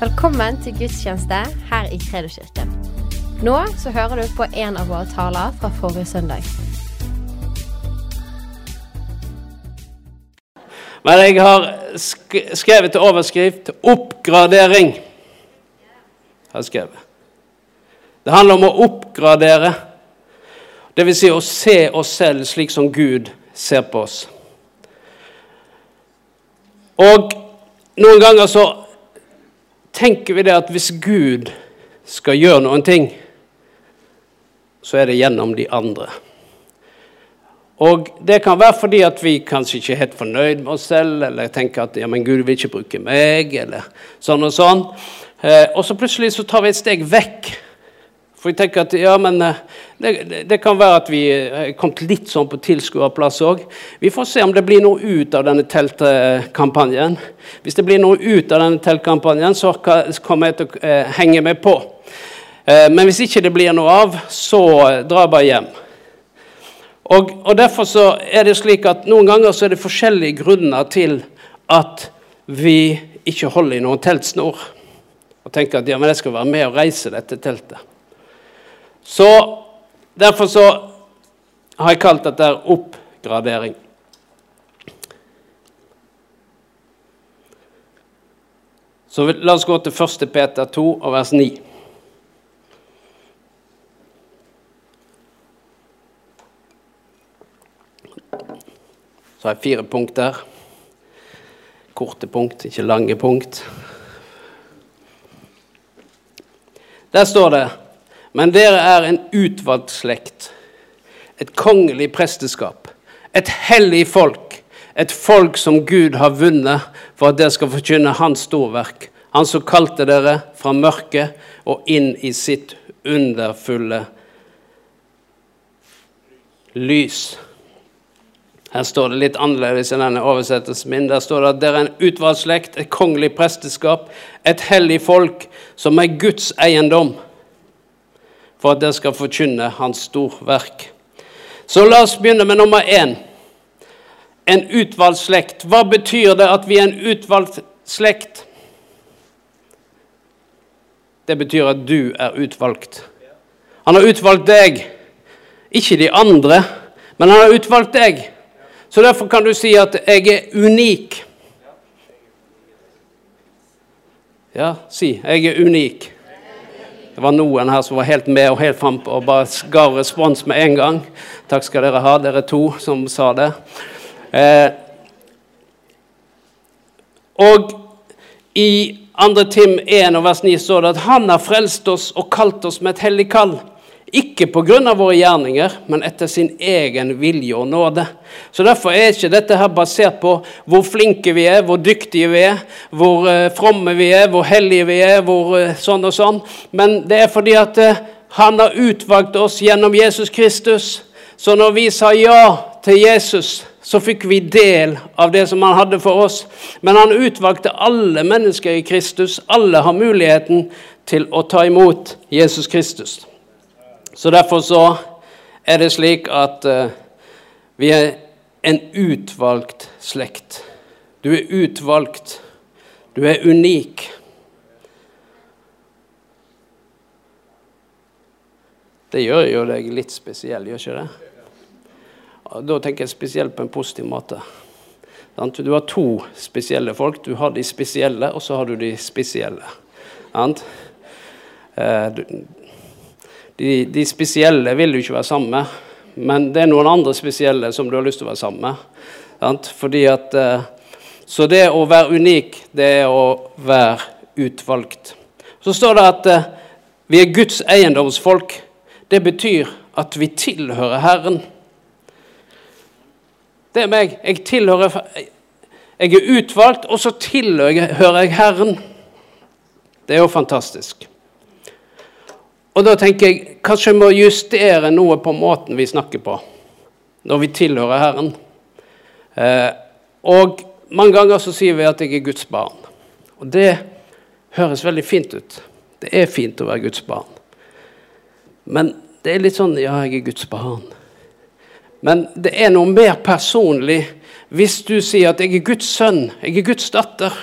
Velkommen til gudstjeneste her i Kredoskirken. Nå så hører du på en av våre taler fra forrige søndag. Men jeg har sk skrevet til overskrift 'oppgradering'. Har skrevet. Det handler om å oppgradere. Dvs. Si å se oss selv slik som Gud ser på oss. Og noen ganger så tenker vi det at hvis Gud skal gjøre noen ting, så er det gjennom de andre. Og Det kan være fordi at vi kanskje ikke er helt fornøyd med oss selv, eller tenker at ja, men Gud vil ikke bruke meg, eller sånn og sånn. Eh, og så plutselig så tar vi et steg vekk. For jeg tenker at ja, men eh, det, det, kan være at vi er kommet litt sånn på tilskuerplass òg. Vi får se om det blir noe ut av denne teltkampanjen. Hvis det blir noe ut av denne teltkampanjen, så kommer jeg til å eh, henge meg på. Eh, men hvis ikke det blir noe av, så drar jeg bare hjem. Og, og, Derfor så er det slik at noen ganger så er det forskjellige grunner til at vi ikke holder i noen teltsnor. Og tenker at ja, men jeg skal være med og reise dette teltet. Så Derfor så har jeg kalt dette oppgradering. Så la oss gå til 1. Peter 2 og vers 9. Så har jeg fire punkter. Korte punkt, ikke lange punkt. Der står det Men dere er en utvalgt slekt, et kongelig presteskap, et hellig folk, et folk som Gud har vunnet for at dere skal forkynne Hans storverk, Han som kalte dere fra mørket og inn i sitt underfulle lys. Her står det litt annerledes enn denne oversettelsen min. Der står det at dere er en utvalgt slekt, et kongelig presteskap, et hellig folk, som er Guds eiendom, for at dere skal forkynne Hans storverk. Så la oss begynne med nummer én. En utvalgt slekt. Hva betyr det at vi er en utvalgt slekt? Det betyr at du er utvalgt. Han har utvalgt deg, ikke de andre, men han har utvalgt deg. Så derfor kan du si at jeg er unik. Ja, si 'jeg er unik'. Det var noen her som var helt med og helt fram og bare ga respons med en gang. Takk skal dere ha, dere to som sa det. Eh, og i 2. Tim 1 og vers 9 står det at han har frelst oss og kalt oss med et hellig kall. Ikke pga. våre gjerninger, men etter sin egen vilje og nåde. Så Derfor er ikke dette her basert på hvor flinke vi er, hvor dyktige vi er, hvor uh, fromme vi er, hvor hellige vi er, hvor uh, sånn og sånn. Men det er fordi at uh, han har utvalgt oss gjennom Jesus Kristus. Så når vi sa ja til Jesus, så fikk vi del av det som han hadde for oss. Men han utvalgte alle mennesker i Kristus. Alle har muligheten til å ta imot Jesus Kristus. Så derfor så er det slik at uh, vi er en utvalgt slekt. Du er utvalgt. Du er unik. Det gjør jo deg litt spesiell, gjør ikke det? Da tenker jeg spesielt på en positiv måte. Du har to spesielle folk. Du har de spesielle, og så har du de spesielle. De, de, spesielle vil du ikke være sammen med, men det er noen andre spesielle som du har lyst til å være sammen med. Sant? Fordi at, eh, så det å være unik, det er å være utvalgt. Så står det at eh, vi er Guds eiendomsfolk. Det betyr at vi tilhører Herren. Det er meg. Jeg tilhører Jeg er utvalgt, og så tilhører jeg Herren. Det er jo fantastisk. Og da tenker jeg kanskje vi må justere noe på måten vi snakker på når vi tilhører Herren. Eh, og mange ganger så sier vi at jeg er Guds barn. Og det høres veldig fint ut. Det er fint å være Guds barn. Men det er litt sånn Ja, jeg er Guds barn. Men det er noe mer personlig hvis du sier at jeg er Guds sønn, jeg er Guds datter.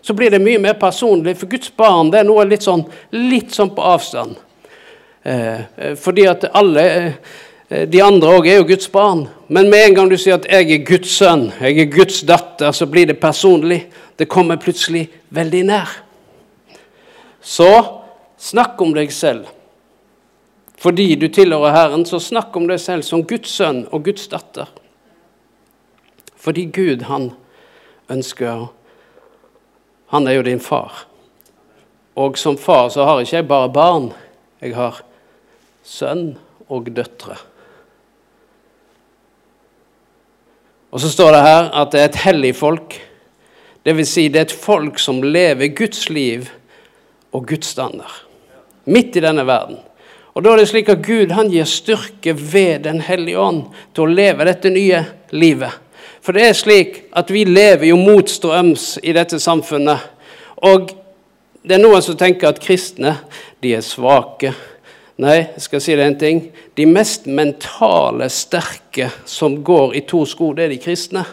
så blir det mye mer personlig. For Guds barn det er noe litt sånn, litt sånn på avstand. Eh, fordi at alle eh, de andre òg er jo Guds barn. Men med en gang du sier at 'jeg er Guds sønn', 'jeg er Guds datter', så blir det personlig. Det kommer plutselig veldig nær. Så snakk om deg selv. Fordi du tilhører Herren, så snakk om deg selv som Guds sønn og Guds datter. Fordi Gud, han ønsker Han er jo din far. Og som far så har ikke jeg bare barn. Jeg har sønn og døtre. Og så står det her at det er et hellig folk. Det vil Si det er et folk som lever Guds liv og Guds standard. Midt i denne verden. Og Da er det slik at Gud han gir styrke ved Den hellige ånd til å leve dette nye livet. For det er slik at vi lever jo motstrøms i dette samfunnet. Og det er noen som tenker at kristne de er svake. Nei, jeg skal si deg en ting. De mest mentale sterke som går i to sko, det er de kristne.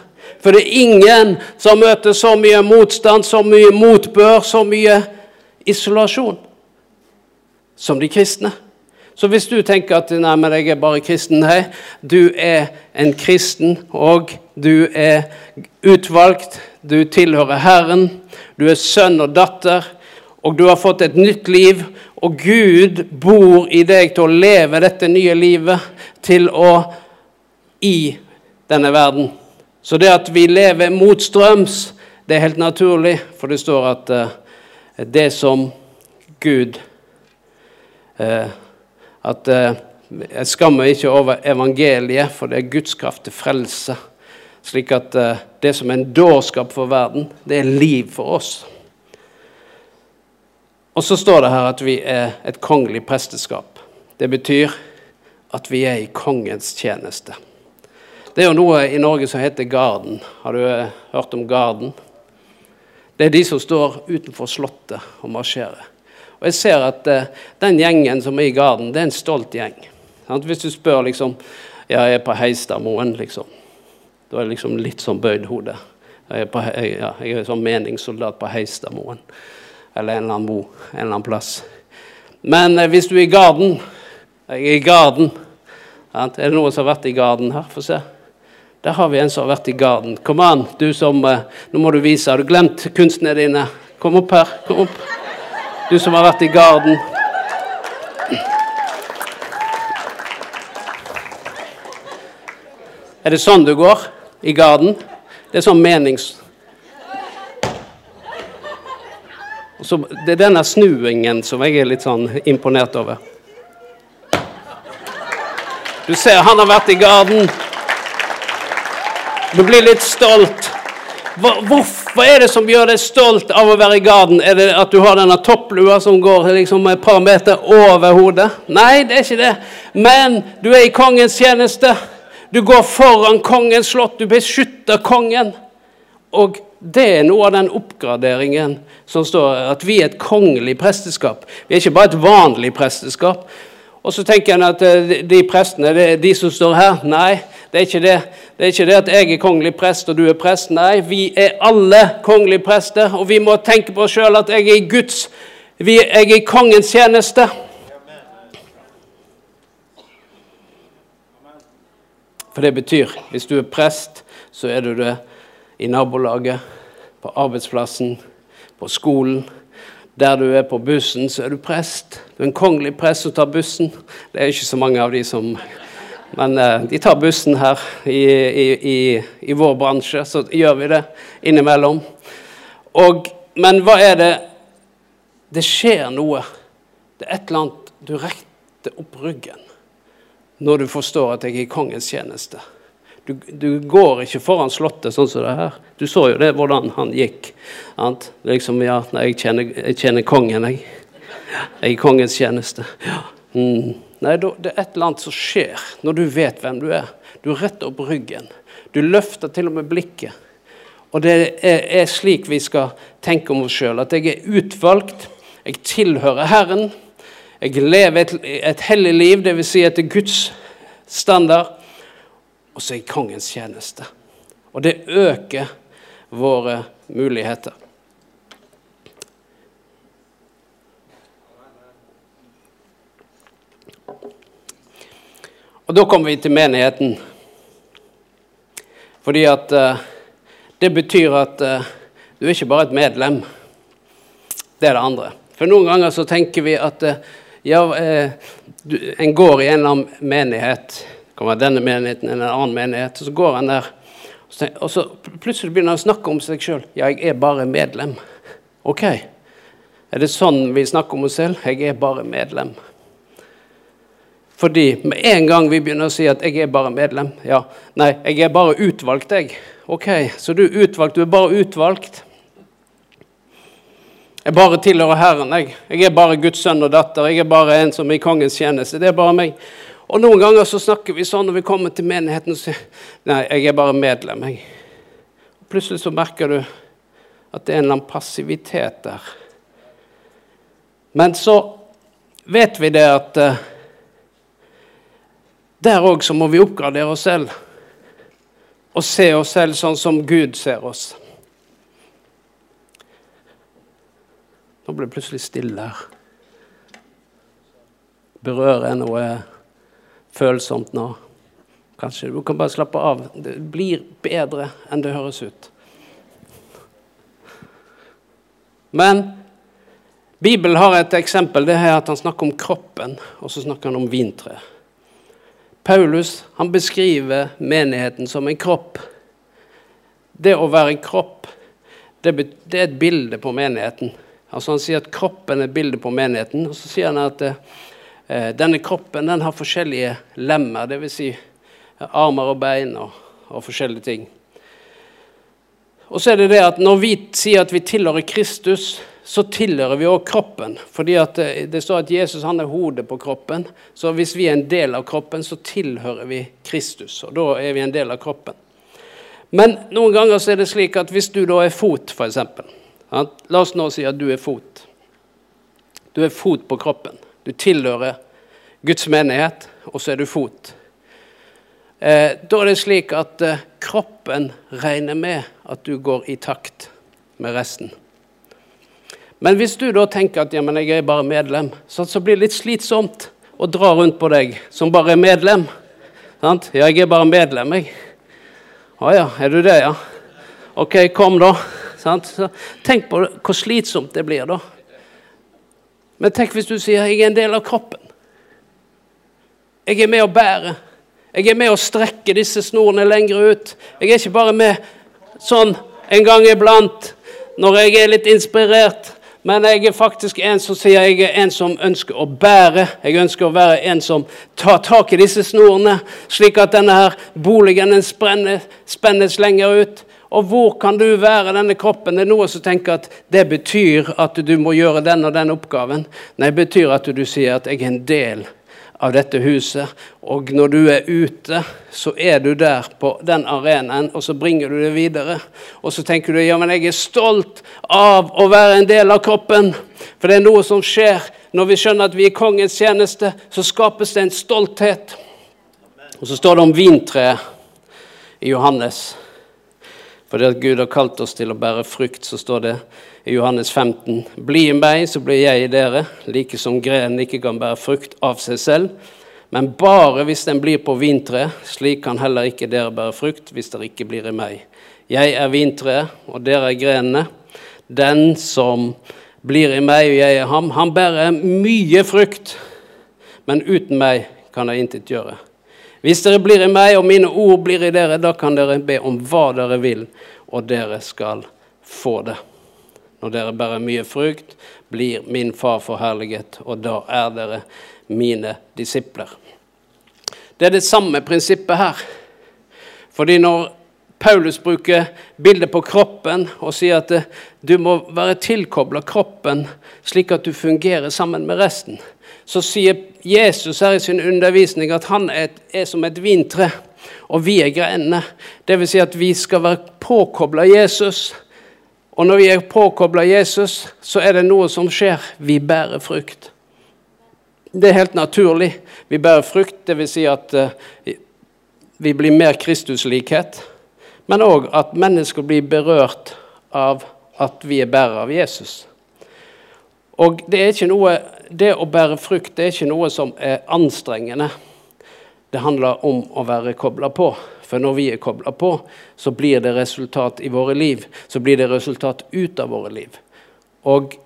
For det er ingen som møter så mye motstand, så mye motbør, så mye isolasjon som de kristne. Så hvis du tenker at nei, men jeg er bare kristen Nei, du er en kristen, og du er utvalgt. Du tilhører Herren. Du er sønn og datter, og du har fått et nytt liv. Og Gud bor i deg til å leve dette nye livet, til å i denne verden. Så det at vi lever motstrøms, det er helt naturlig, for det står at uh, det som Gud uh, at uh, jeg skammer ikke over evangeliet, for det er Guds kraft til frelse. Slik at det som er en dårskap for verden, det er liv for oss. Og så står det her at vi er et kongelig presteskap. Det betyr at vi er i kongens tjeneste. Det er jo noe i Norge som heter Garden. Har du eh, hørt om Garden? Det er de som står utenfor Slottet og marsjerer. Og jeg ser at uh, den gjengen som er i Garden, det er en stolt gjeng. Sant? Hvis du spør liksom Ja, jeg er på Heistadmoen, liksom. Da er det liksom litt sånn bøyd hode. Jeg er, på, ja, jeg er sånn meningssoldat på Heistadmoen. Eller en eller annen bo. En eller annen plass. Men eh, hvis du er i Garden Jeg er i Garden. Sant? Er det noen som har vært i Garden her? Få se. Der har vi en som har vært i Garden. Kom an, du som eh, Nå må du vise. Har du glemt kunstene dine? Kom opp her. Kom opp du som har vært i Garden. Er det sånn du går i Garden? Det er sånn menings... Så det er denne snuingen som jeg er litt sånn imponert over. Du ser, han har vært i Garden. Du blir litt stolt. Hva, hva, er det som gjør deg stolt av å være i garden? Er det at du har denne topplua som går liksom et par meter over hodet? Nei, det er ikke det. Men du er i kongens tjeneste. Du går foran kongens slott. Du beskytter kongen. Og det er noe av den oppgraderingen som står at vi er et kongelig presteskap. Vi er ikke bare et vanlig presteskap. Og så tenker en at eh, de prestene, det er de som står her. Nei, det er ikke det. Det er ikke det at jeg er kongelig prest og du er prest. Nei, vi er alle kongelige prester, og vi må tenke på oss sjøl at jeg er i Guds Jeg er i kongens tjeneste. For det betyr, hvis du er prest, så er du det i nabolaget, på arbeidsplassen, på skolen. Der du er på bussen, så er du prest. Du er en kongelig prest som tar bussen. Det er ikke så mange av de som men eh, de tar bussen her i, i, i, i, vår bransje, så gjør vi det innimellom. Og, men hva er det Det skjer noe. Det er et eller annet Du retter opp ryggen når du forstår at jeg er i kongens tjeneste. Du, du, går ikke foran Slottet sånn som det her. Du så jo det, hvordan han gikk. Ant? Liksom, ja, jeg kjenner, jeg kjenner, kongen, jeg. Jeg er kongens tjeneste. Ja. Mm. Nei, det er et eller annet som skjer når du vet hvem du er. Du retter opp ryggen. Du løfter til og med blikket. Og det er, er slik vi skal tenke om oss sjøl. At jeg er utvalgt. Jeg tilhører Herren. Jeg lever et, et hellig liv, dvs. Si etter Guds standard og så i kongens tjeneste. Og det øker våre muligheter. Og da kommer vi til menigheten. Fordi at uh, det betyr at uh, du er ikke bare et medlem. Det er det andre. For noen ganger så tenker vi at uh, ja, en går i en eller annen menighet være denne menigheten eller en annen menighet. Og så går han der, og så plutselig begynner han å snakke om seg sjøl. Ja, jeg er bare medlem. Ok. Er det sånn vi snakker om oss selv? Jeg er bare medlem. Fordi med en gang vi begynner å si at 'jeg er bare medlem' Ja, nei, jeg er bare utvalgt, jeg. Ok, så du er utvalgt. Du er bare utvalgt. Jeg bare tilhører Herren, jeg. Jeg er bare Guds sønn og datter. Jeg er bare en som er i kongens tjeneste. Det er bare meg. Og noen ganger så snakker vi sånn når vi kommer til menigheten og sier 'Nei, jeg er bare medlem', jeg. Og plutselig så merker du at det er en eller annen passivitet der. Men så vet vi det at uh, der òg så må vi oppgradere oss selv. Og se oss selv sånn som Gud ser oss. Nå ble det plutselig stille her. Berører jeg noe følsomt nå? Kanskje du kan bare slappe av. Det blir bedre enn det høres ut. Men Bibelen har et eksempel. Det er at Han snakker om kroppen, og så snakker han om vintre. Paulus han beskriver menigheten som en kropp. Det å være en kropp, det, det er et bilde på menigheten. Altså Han sier at kroppen er et bilde på menigheten. Og så sier han at eh, denne kroppen den har forskjellige lemmer, dvs. Si, armer og bein og, og forskjellige ting. Og så er det det at når vi sier at vi tilhører Kristus, så tilhører vi også kroppen. Fordi at det, står at Jesus han er hodet på kroppen. Så hvis vi er en del av kroppen, så tilhører vi Kristus. Og da er vi en del av kroppen. Men noen ganger så er det slik at hvis du da er fot, f.eks. La oss nå si at du er fot. Du er fot på kroppen. Du tilhører Guds menighet, og så er du fot. Eh, da er det slik at eh, kroppen regner med at du går i takt med resten. Men hvis du da tenker at ja, men jeg er bare medlem, så, så blir det litt slitsomt å dra rundt på deg som bare er medlem. Sant? Ja, jeg er bare medlem, jeg. Å ja, er du det, ja? Ok, kom da. Sant? Så, tenk på hvor slitsomt det blir, da. Men tenk hvis du sier jeg er en del av kroppen. Jeg er med å bære. Jeg er med å strekke disse snorene lenger ut. Jeg er ikke bare med sånn en gang iblant når jeg er litt inspirert. Men jeg er faktisk en som sier jeg er en som ønsker å bære. Jeg ønsker å være en som tar tak i disse snorene, slik at denne her boligen den spennes lenger ut. Og hvor kan du være denne kroppen? Det er noen som tenker at det betyr at du må gjøre den og den oppgaven. Nei, det betyr at du sier at jeg er en del av dette huset. Og når du er ute, så er du der på den arenaen, og så bringer du det videre. Og så tenker du ja, men jeg er stolt av å være en del av kroppen. For det er noe som skjer når vi skjønner at vi er kongens tjeneste, så skapes det en stolthet. Og så står det om vintreet i Johannes. Fordi at Gud har kalt oss til å bære frukt, så står det i Johannes 15.: Bli i meg, så blir jeg i dere, like som grenen ikke kan bære frukt av seg selv. Men bare hvis den blir på vintreet, slik kan heller ikke dere bære frukt hvis dere ikke blir i meg. Jeg er vintreet, og dere er grenene. Den som blir i meg, og jeg er ham, han bærer mye frukt. Men uten meg kan jeg intet gjøre. Hvis dere blir i meg, og mine ord blir i dere, da kan dere be om hva dere vil, og dere skal få det. Når dere bærer mye frukt, blir min far forherliget, og da er dere mine disipler. Det er det samme prinsippet her. Fordi når Paulus bruker bildet på kroppen og sier at eh, du må være tilkobla kroppen slik at du fungerer sammen med resten, så sier Jesus her i sin undervisning at han er, er som et vintre, og vi er grenene. Dvs. Si at vi skal være påkobla Jesus. Og når vi er påkobla Jesus, så er det noe som skjer. Vi bærer frukt. Det er helt naturlig. Vi bærer frukt, dvs. Si at eh, vi blir mer Kristuslikhet. Men òg at mennesker blir berørt av at vi er bærere av Jesus. Og det, noe, det å bære frukt det er ikke noe som er anstrengende. Det handler om å være kobla på. For når vi er kobla på, så blir det resultat i våre liv. Så blir det resultat ut av våre liv. Og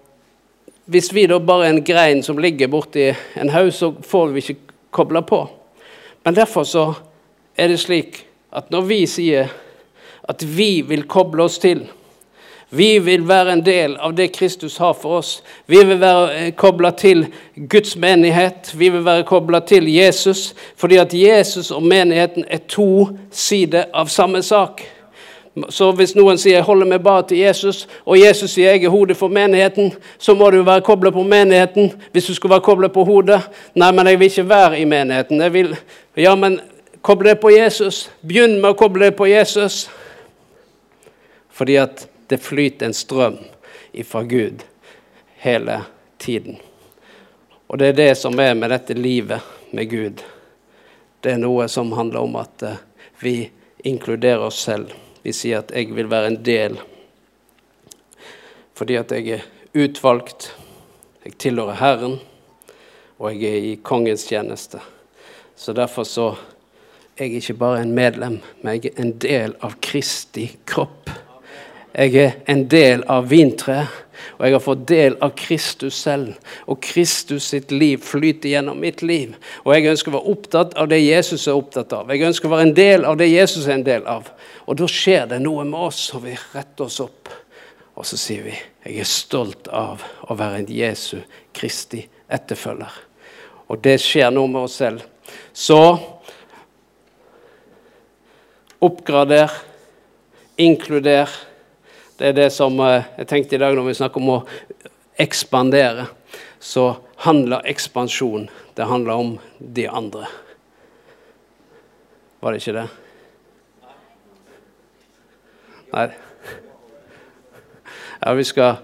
hvis vi da bare er en grein som ligger borti en haug, så får vi ikke kobla på. Men derfor så er det slik at når vi sier at vi vil koble oss til vi vil være en del av det Kristus har for oss. Vi vil være eh, kobla til Guds menighet. Vi vil være kobla til Jesus, fordi at Jesus og menigheten er to sider av samme sak. Så hvis noen sier 'jeg holder meg bare til Jesus', og Jesus sier 'jeg er hodet for menigheten', så må du være kobla på menigheten hvis du skulle være kobla på hodet. 'Nei, men jeg vil ikke være i menigheten'. Jeg vil, ja, men koble deg på Jesus. Begynn med å koble deg på Jesus. Fordi at det flyter en strøm ifra Gud hele tiden. Og det er det som er med dette livet med Gud. Det er noe som handler om at eh, vi inkluderer oss selv. Vi sier at 'jeg vil være en del', fordi at jeg er utvalgt, jeg tilhører Herren, og jeg er i kongens tjeneste. Så derfor så jeg ikke bare en medlem, men jeg er en del av Kristi kropp. Jeg er en del av vintreet, og jeg har fått del av Kristus selv. Og Kristus sitt liv flyter gjennom mitt liv. Og jeg ønsker å være opptatt av det Jesus er opptatt av. Jeg ønsker å være en del av det Jesus er en del av. Og da skjer det noe med oss, og vi retter oss opp. Og så sier vi jeg er stolt av å være en Jesu Kristi etterfølger. Og det skjer noe med oss selv. Så oppgrader, inkluder det er det som eh, jeg tenkte i dag når vi snakker om å ekspandere. Så handler ekspansjon Det handler om de andre. Var det ikke det? Nei. Ja, vi skal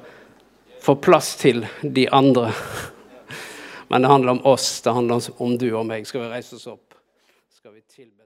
få plass til de andre. Men det handler om oss, det handler om du og meg. Skal vi reise oss opp? Skal vi tilbe